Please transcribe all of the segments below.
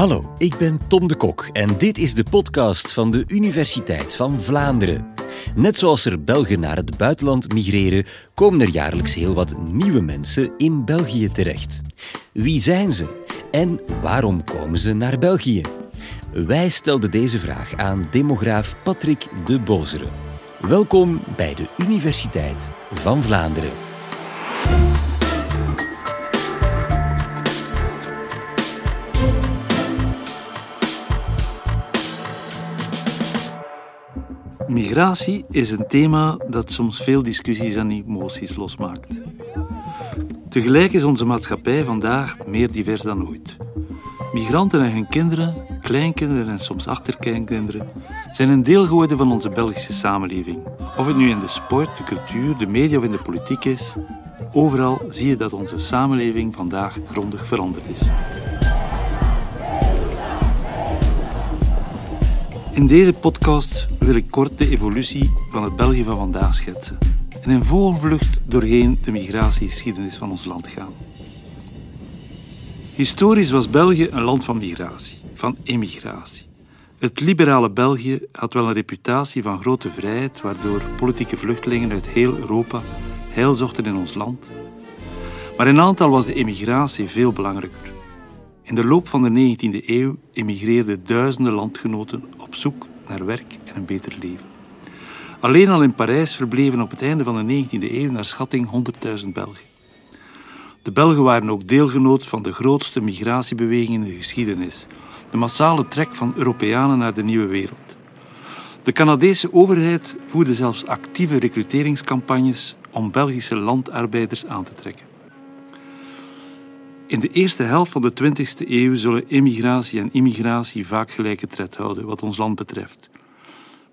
Hallo, ik ben Tom de Kok en dit is de podcast van de Universiteit van Vlaanderen. Net zoals er Belgen naar het buitenland migreren, komen er jaarlijks heel wat nieuwe mensen in België terecht. Wie zijn ze en waarom komen ze naar België? Wij stelden deze vraag aan demograaf Patrick de Bozere. Welkom bij de Universiteit van Vlaanderen. Migratie is een thema dat soms veel discussies en emoties losmaakt. Tegelijk is onze maatschappij vandaag meer divers dan ooit. Migranten en hun kinderen, kleinkinderen en soms achterkleinkinderen zijn een deel geworden van onze Belgische samenleving. Of het nu in de sport, de cultuur, de media of in de politiek is, overal zie je dat onze samenleving vandaag grondig veranderd is. In deze podcast wil ik kort de evolutie van het België van vandaag schetsen en in vogelvlucht doorheen de migratiegeschiedenis van ons land gaan. Historisch was België een land van migratie, van emigratie. Het liberale België had wel een reputatie van grote vrijheid, waardoor politieke vluchtelingen uit heel Europa heil zochten in ons land. Maar in aantal was de emigratie veel belangrijker. In de loop van de 19e eeuw emigreerden duizenden landgenoten op zoek naar werk en een beter leven. Alleen al in Parijs verbleven op het einde van de 19e eeuw naar schatting 100.000 Belgen. De Belgen waren ook deelgenoot van de grootste migratiebeweging in de geschiedenis, de massale trek van Europeanen naar de nieuwe wereld. De Canadese overheid voerde zelfs actieve recruteringscampagnes om Belgische landarbeiders aan te trekken. In de eerste helft van de 20e eeuw zullen immigratie en immigratie vaak gelijke tred houden wat ons land betreft.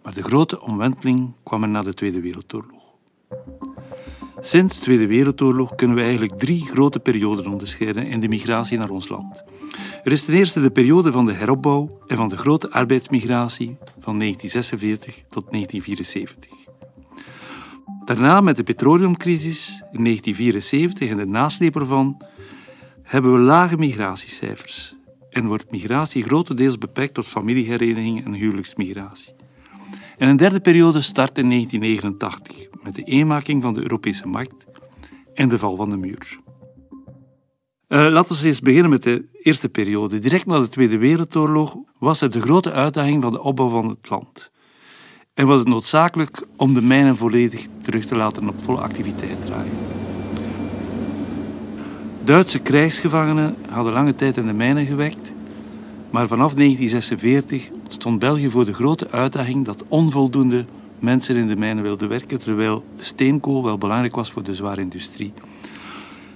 Maar de grote omwenteling kwam er na de Tweede Wereldoorlog. Sinds de Tweede Wereldoorlog kunnen we eigenlijk drie grote perioden onderscheiden in de migratie naar ons land. Er is ten eerste de periode van de heropbouw en van de grote arbeidsmigratie van 1946 tot 1974. Daarna met de petroleumcrisis in 1974 en de nasleep ervan hebben we lage migratiecijfers en wordt migratie grotendeels beperkt tot familiehereniging en huwelijksmigratie. En een derde periode start in 1989 met de eenmaking van de Europese markt en de val van de muur. Uh, laten we eens beginnen met de eerste periode. Direct na de Tweede Wereldoorlog was er de grote uitdaging van de opbouw van het land. En was het noodzakelijk om de mijnen volledig terug te laten op volle activiteit draaien. Duitse krijgsgevangenen hadden lange tijd in de mijnen gewerkt, maar vanaf 1946 stond België voor de grote uitdaging dat onvoldoende mensen in de mijnen wilden werken, terwijl steenkool wel belangrijk was voor de zware industrie.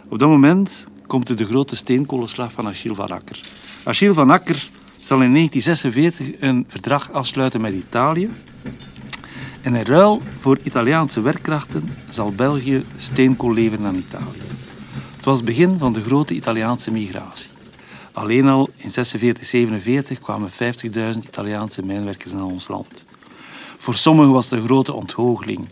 Op dat moment komt er de grote steenkolenslag van Achille van Akker. Achille van Akker zal in 1946 een verdrag afsluiten met Italië. En in ruil voor Italiaanse werkkrachten zal België steenkool leveren aan Italië. Het was het begin van de grote Italiaanse migratie. Alleen al in 46, 47 kwamen 50.000 Italiaanse mijnwerkers naar ons land. Voor sommigen was het een grote ontgoocheling.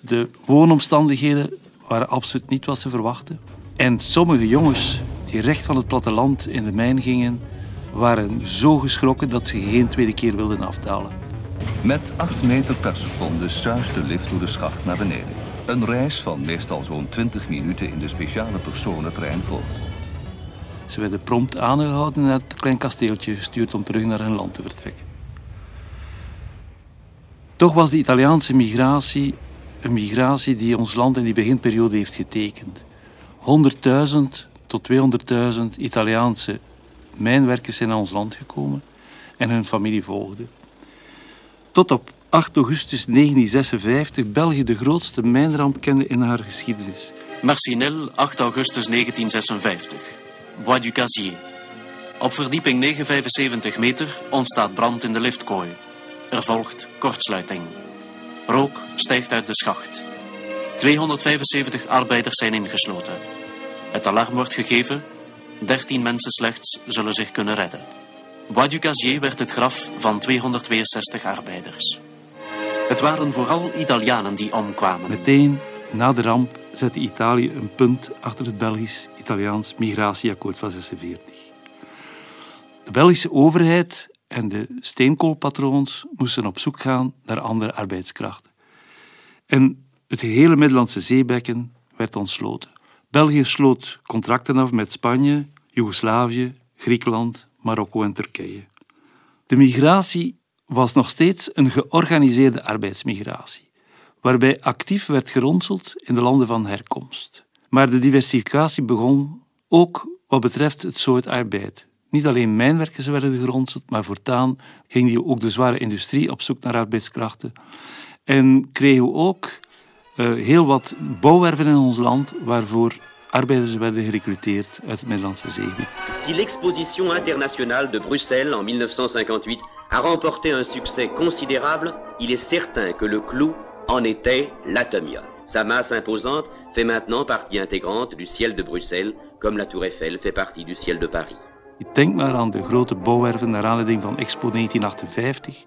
De woonomstandigheden waren absoluut niet wat ze verwachten. En sommige jongens die recht van het platteland in de mijn gingen, waren zo geschrokken dat ze geen tweede keer wilden afdalen. Met 8 meter per seconde suist de lift door de schacht naar beneden. Een reis van meestal zo'n 20 minuten in de speciale personentrein volgt. Ze werden prompt aangehouden en naar het klein kasteeltje gestuurd om terug naar hun land te vertrekken. Toch was de Italiaanse migratie een migratie die ons land in die beginperiode heeft getekend. 100.000 tot 200.000 Italiaanse mijnwerkers zijn naar ons land gekomen en hun familie volgde. Tot op 8 augustus 1956 België de grootste mijnramp kende in haar geschiedenis. Marcinelle, 8 augustus 1956. Bois du. Op verdieping 975 meter ontstaat brand in de liftkooi. Er volgt kortsluiting. Rook stijgt uit de schacht. 275 arbeiders zijn ingesloten. Het alarm wordt gegeven. 13 mensen slechts zullen zich kunnen redden. Bois du werd het graf van 262 arbeiders. Het waren vooral Italianen die omkwamen. Meteen na de ramp zette Italië een punt achter het Belgisch-Italiaans migratieakkoord van 46. De Belgische overheid en de steenkoolpatroons moesten op zoek gaan naar andere arbeidskrachten. En het gehele Middellandse zeebekken werd ontsloten. België sloot contracten af met Spanje, Joegoslavië, Griekenland, Marokko en Turkije. De migratie was nog steeds een georganiseerde arbeidsmigratie, waarbij actief werd geronseld in de landen van herkomst. Maar de diversificatie begon ook wat betreft het soort arbeid. Niet alleen mijnwerkers werden geronseld, maar voortaan ging ook de zware industrie op zoek naar arbeidskrachten. En kregen we ook uh, heel wat bouwwerven in ons land waarvoor arbeiders werden gerecruiteerd uit het Middellandse Zeegebied. Si l'exposition internationale de Bruxelles en 1958 a remporté un succès considérable, il est certain que le clou en était l'atomium. Sa masse imposante fait maintenant partie intégrante du ciel de Bruxelles, comme la Tour Eiffel fait partie du ciel de Paris. Denk maar aan de grote bouwwerven naar aanleiding van Expo 1958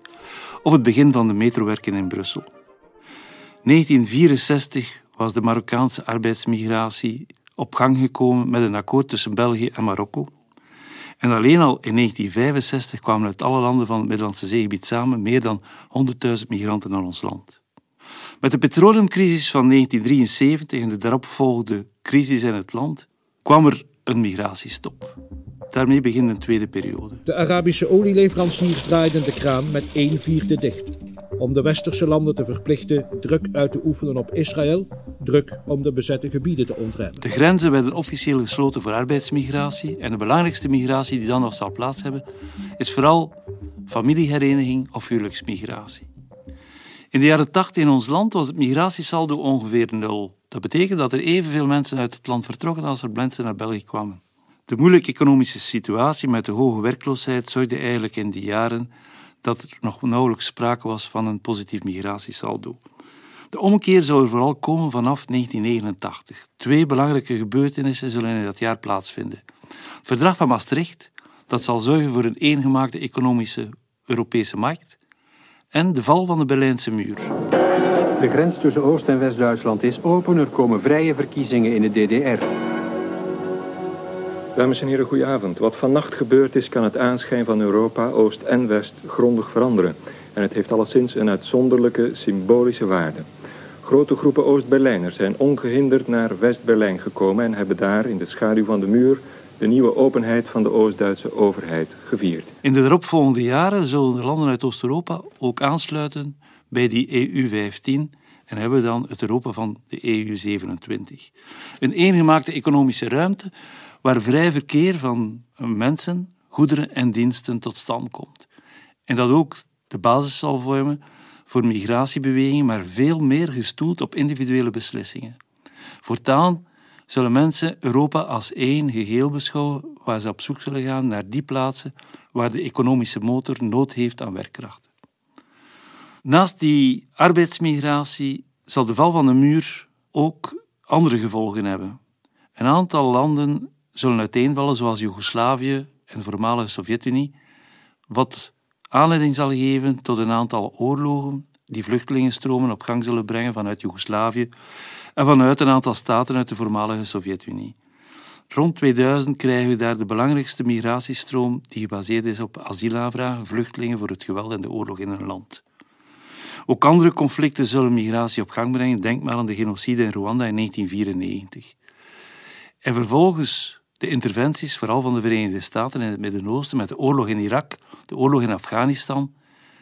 of het begin van de metrowerken in Brussel. 1964 was de Marokkaanse arbeidsmigratie op gang gekomen met een akkoord tussen België en Marokko. En alleen al in 1965 kwamen uit alle landen van het Middellandse zeegebied samen meer dan 100.000 migranten naar ons land. Met de petroleumcrisis van 1973 en de daaropvolgende crisis in het land kwam er een migratiestop. Daarmee begint een tweede periode. De Arabische olieleveranciers draaiden de kraan met één vierde dicht om de westerse landen te verplichten druk uit te oefenen op Israël, druk om de bezette gebieden te ontrennen. De grenzen werden officieel gesloten voor arbeidsmigratie en de belangrijkste migratie die dan nog zal plaats hebben, is vooral familiehereniging of huwelijksmigratie. In de jaren 80 in ons land was het migratiesaldo ongeveer nul. Dat betekent dat er evenveel mensen uit het land vertrokken als er mensen naar België kwamen. De moeilijke economische situatie met de hoge werkloosheid zorgde eigenlijk in die jaren dat er nog nauwelijks sprake was van een positief migratiesaldo. De omkeer zou er vooral komen vanaf 1989. Twee belangrijke gebeurtenissen zullen in dat jaar plaatsvinden. Het verdrag van Maastricht, dat zal zorgen voor een eengemaakte economische Europese markt, en de val van de Berlijnse muur. De grens tussen Oost- en West-Duitsland is open. Er komen vrije verkiezingen in de DDR. Dames en heren, goedenavond. Wat vannacht gebeurd is, kan het aanschijn van Europa, Oost en West, grondig veranderen. En het heeft alleszins een uitzonderlijke symbolische waarde. Grote groepen Oost-Berlijners zijn ongehinderd naar West-Berlijn gekomen en hebben daar in de schaduw van de muur de nieuwe openheid van de Oost-Duitse overheid gevierd. In de eropvolgende jaren zullen de landen uit Oost-Europa ook aansluiten bij die EU-15 en hebben dan het Europa van de EU-27. Een eengemaakte economische ruimte waar vrij verkeer van mensen, goederen en diensten tot stand komt. En dat ook de basis zal vormen voor migratiebewegingen, maar veel meer gestoeld op individuele beslissingen. Voortaan zullen mensen Europa als één geheel beschouwen, waar ze op zoek zullen gaan naar die plaatsen waar de economische motor nood heeft aan werkkrachten. Naast die arbeidsmigratie zal de val van de muur ook andere gevolgen hebben. Een aantal landen zullen uiteenvallen, zoals Joegoslavië en de voormalige Sovjet-Unie, wat aanleiding zal geven tot een aantal oorlogen die vluchtelingenstromen op gang zullen brengen vanuit Joegoslavië en vanuit een aantal staten uit de voormalige Sovjet-Unie. Rond 2000 krijgen we daar de belangrijkste migratiestroom die gebaseerd is op asielaanvragen, vluchtelingen voor het geweld en de oorlog in een land. Ook andere conflicten zullen migratie op gang brengen. Denk maar aan de genocide in Rwanda in 1994. En vervolgens de interventies, vooral van de Verenigde Staten in het Midden-Oosten, met de oorlog in Irak, de oorlog in Afghanistan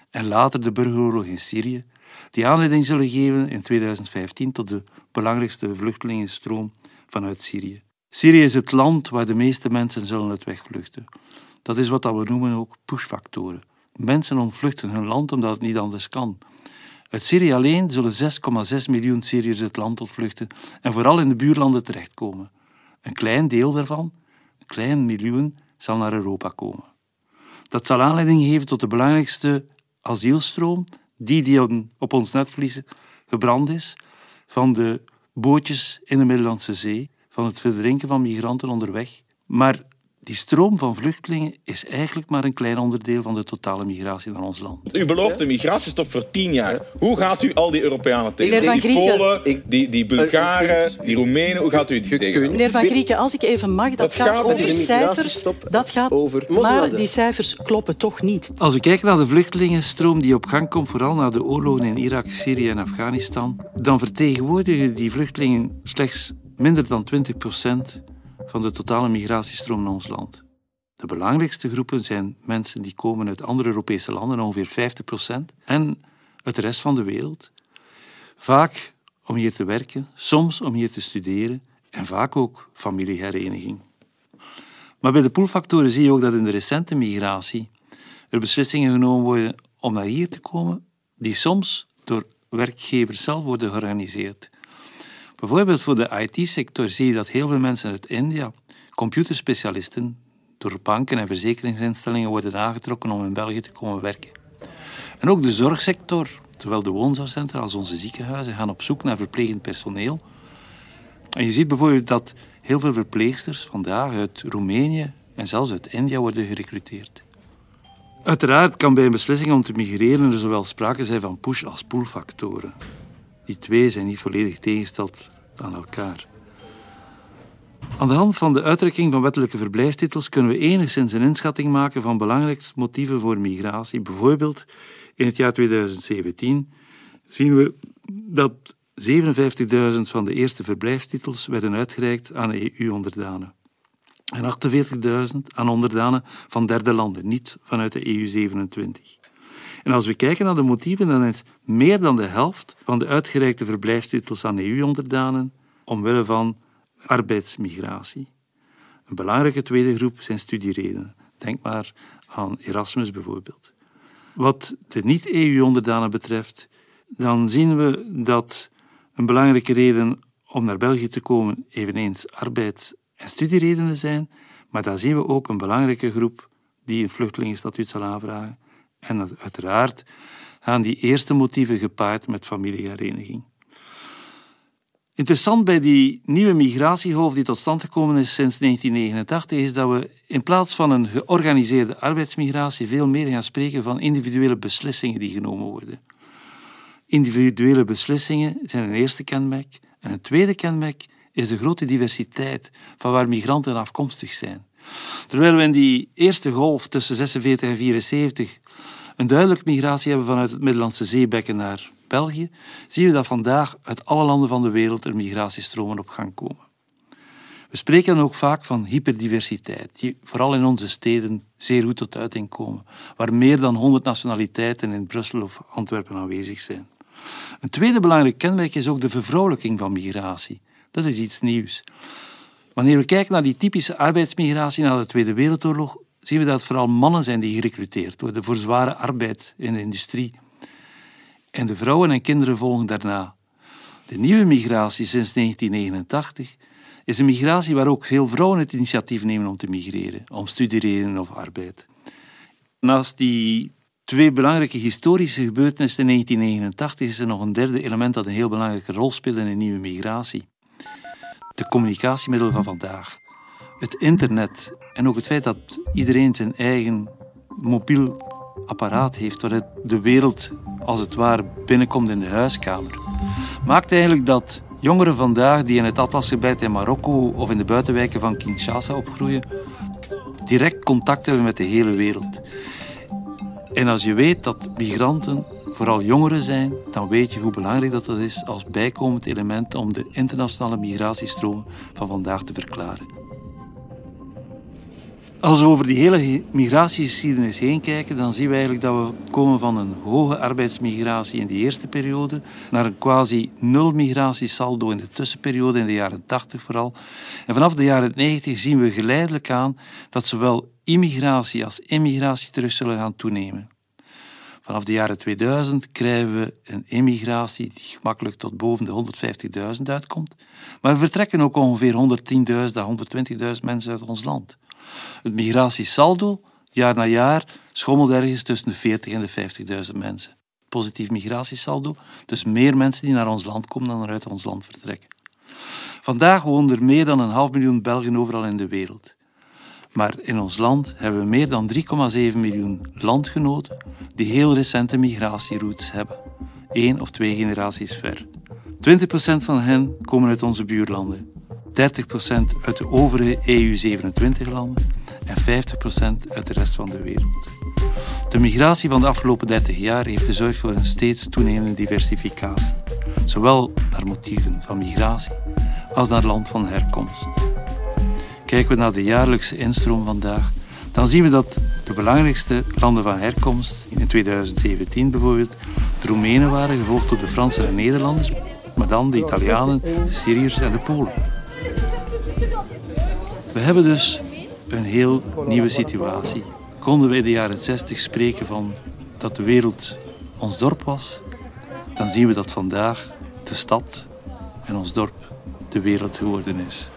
en later de burgeroorlog in Syrië, die aanleiding zullen geven in 2015 tot de belangrijkste vluchtelingenstroom vanuit Syrië. Syrië is het land waar de meeste mensen zullen het wegvluchten. Dat is wat we noemen ook pushfactoren. Mensen ontvluchten hun land omdat het niet anders kan. Uit Syrië alleen zullen 6,6 miljoen Syriërs het land ontvluchten en vooral in de buurlanden terechtkomen. Een klein deel daarvan, een klein miljoen, zal naar Europa komen. Dat zal aanleiding geven tot de belangrijkste asielstroom, die die op ons netvlies gebrand is, van de bootjes in de Middellandse Zee, van het verdrinken van migranten onderweg. Maar die stroom van vluchtelingen is eigenlijk maar een klein onderdeel van de totale migratie naar ons land. U belooft een migratiestop voor tien jaar. Hoe gaat u al die Europeanen Meneer Van tegen? Die Grieken. Polen, die, die Bulgaren, die Roemenen, hoe gaat u die tegen? Meneer Van Grieken, als ik even mag, dat, Dat gaat, gaat over cijfers. Dat gaat, over maar die cijfers kloppen toch niet. Als we kijken naar de vluchtelingenstroom die op gang komt, vooral na de oorlogen in Irak, Syrië en Afghanistan, dan vertegenwoordigen die vluchtelingen slechts minder dan 20 van de totale migratiestroom naar ons land. De belangrijkste groepen zijn mensen die komen uit andere Europese landen, ongeveer 50% en uit de rest van de wereld. Vaak om hier te werken, soms om hier te studeren en vaak ook familiehereniging. Maar bij de poolfactoren zie je ook dat in de recente migratie er beslissingen genomen worden om naar hier te komen, die soms door werkgevers zelf worden georganiseerd. Bijvoorbeeld voor de IT-sector zie je dat heel veel mensen uit India, computerspecialisten, door banken en verzekeringsinstellingen worden aangetrokken om in België te komen werken. En ook de zorgsector, zowel de woonzorgcentra als onze ziekenhuizen, gaan op zoek naar verplegend personeel. En je ziet bijvoorbeeld dat heel veel verpleegsters vandaag uit Roemenië en zelfs uit India worden gerecruiteerd. Uiteraard kan bij een beslissing om te migreren er zowel sprake zijn van push- als pull-factoren. Die twee zijn niet volledig tegengesteld aan elkaar. Aan de hand van de uitrekking van wettelijke verblijfstitels kunnen we enigszins een inschatting maken van belangrijkste motieven voor migratie. Bijvoorbeeld in het jaar 2017 zien we dat 57.000 van de eerste verblijfstitels werden uitgereikt aan EU-onderdanen. En 48.000 aan onderdanen van derde landen, niet vanuit de EU27. En als we kijken naar de motieven, dan is meer dan de helft van de uitgereikte verblijfstitels aan EU-onderdanen omwille van arbeidsmigratie. Een belangrijke tweede groep zijn studieredenen. Denk maar aan Erasmus bijvoorbeeld. Wat de niet-EU-onderdanen betreft, dan zien we dat een belangrijke reden om naar België te komen eveneens arbeids- en studieredenen zijn, maar daar zien we ook een belangrijke groep die een vluchtelingenstatuut zal aanvragen. En uiteraard gaan die eerste motieven gepaard met familiehereniging. Interessant bij die nieuwe migratiegolf die tot stand gekomen is sinds 1989 is dat we in plaats van een georganiseerde arbeidsmigratie veel meer gaan spreken van individuele beslissingen die genomen worden. Individuele beslissingen zijn een eerste kenmerk. En een tweede kenmerk is de grote diversiteit van waar migranten afkomstig zijn. Terwijl we in die eerste golf tussen 46 en 74 een duidelijke migratie hebben vanuit het Middellandse zeebekken naar België, zien we dat vandaag uit alle landen van de wereld er migratiestromen op gang komen. We spreken dan ook vaak van hyperdiversiteit, die vooral in onze steden zeer goed tot uiting komen, waar meer dan 100 nationaliteiten in Brussel of Antwerpen aanwezig zijn. Een tweede belangrijk kenmerk is ook de vervrouwelijking van migratie. Dat is iets nieuws. Wanneer we kijken naar die typische arbeidsmigratie na de Tweede Wereldoorlog, zien we dat het vooral mannen zijn die gerecruiteerd worden voor zware arbeid in de industrie. En de vrouwen en kinderen volgen daarna. De nieuwe migratie sinds 1989 is een migratie waar ook veel vrouwen het initiatief nemen om te migreren, om studieredenen of arbeid. Naast die twee belangrijke historische gebeurtenissen in 1989 is er nog een derde element dat een heel belangrijke rol speelt in de nieuwe migratie. De communicatiemiddelen van vandaag. Het internet en ook het feit dat iedereen zijn eigen mobiel apparaat heeft waaruit de wereld als het ware binnenkomt in de huiskamer. Maakt eigenlijk dat jongeren vandaag die in het Atlasgebied in Marokko of in de buitenwijken van Kinshasa opgroeien, direct contact hebben met de hele wereld. En als je weet dat migranten vooral jongeren zijn, dan weet je hoe belangrijk dat, dat is als bijkomend element om de internationale migratiestroom van vandaag te verklaren. Als we over die hele migratiegeschiedenis heen kijken, dan zien we eigenlijk dat we komen van een hoge arbeidsmigratie in die eerste periode naar een quasi nul migratiesaldo in de tussenperiode, in de jaren 80 vooral. En vanaf de jaren 90 zien we geleidelijk aan dat zowel immigratie als immigratie terug zullen gaan toenemen. Vanaf de jaren 2000 krijgen we een immigratie die gemakkelijk tot boven de 150.000 uitkomt. Maar er vertrekken ook ongeveer 110.000 à 120.000 mensen uit ons land. Het migratiesaldo, jaar na jaar, schommelt ergens tussen de 40 en de 50.000 mensen. Positief migratiesaldo, dus meer mensen die naar ons land komen dan er uit ons land vertrekken. Vandaag wonen er meer dan een half miljoen Belgen overal in de wereld. Maar in ons land hebben we meer dan 3,7 miljoen landgenoten die heel recente migratieroutes hebben, één of twee generaties ver. 20% van hen komen uit onze buurlanden, 30% uit de overige EU-27-landen en 50% uit de rest van de wereld. De migratie van de afgelopen 30 jaar heeft gezorgd voor een steeds toenemende diversificatie, zowel naar motieven van migratie als naar land van herkomst. Kijken we naar de jaarlijkse instroom vandaag, dan zien we dat de belangrijkste landen van herkomst, in 2017 bijvoorbeeld, de Roemenen waren, gevolgd door de Fransen en Nederlanders, maar dan de Italianen, de Syriërs en de Polen. We hebben dus een heel nieuwe situatie. Konden we in de jaren 60 spreken van dat de wereld ons dorp was, dan zien we dat vandaag de stad en ons dorp de wereld geworden is.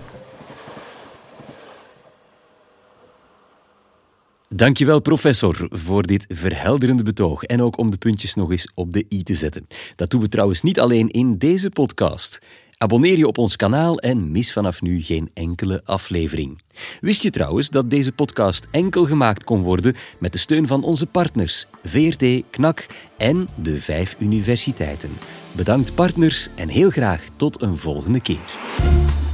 Dankjewel, professor, voor dit verhelderende betoog en ook om de puntjes nog eens op de i te zetten. Dat doen we trouwens niet alleen in deze podcast. Abonneer je op ons kanaal en mis vanaf nu geen enkele aflevering. Wist je trouwens dat deze podcast enkel gemaakt kon worden met de steun van onze partners VRT, KNAK en de vijf universiteiten? Bedankt partners en heel graag tot een volgende keer.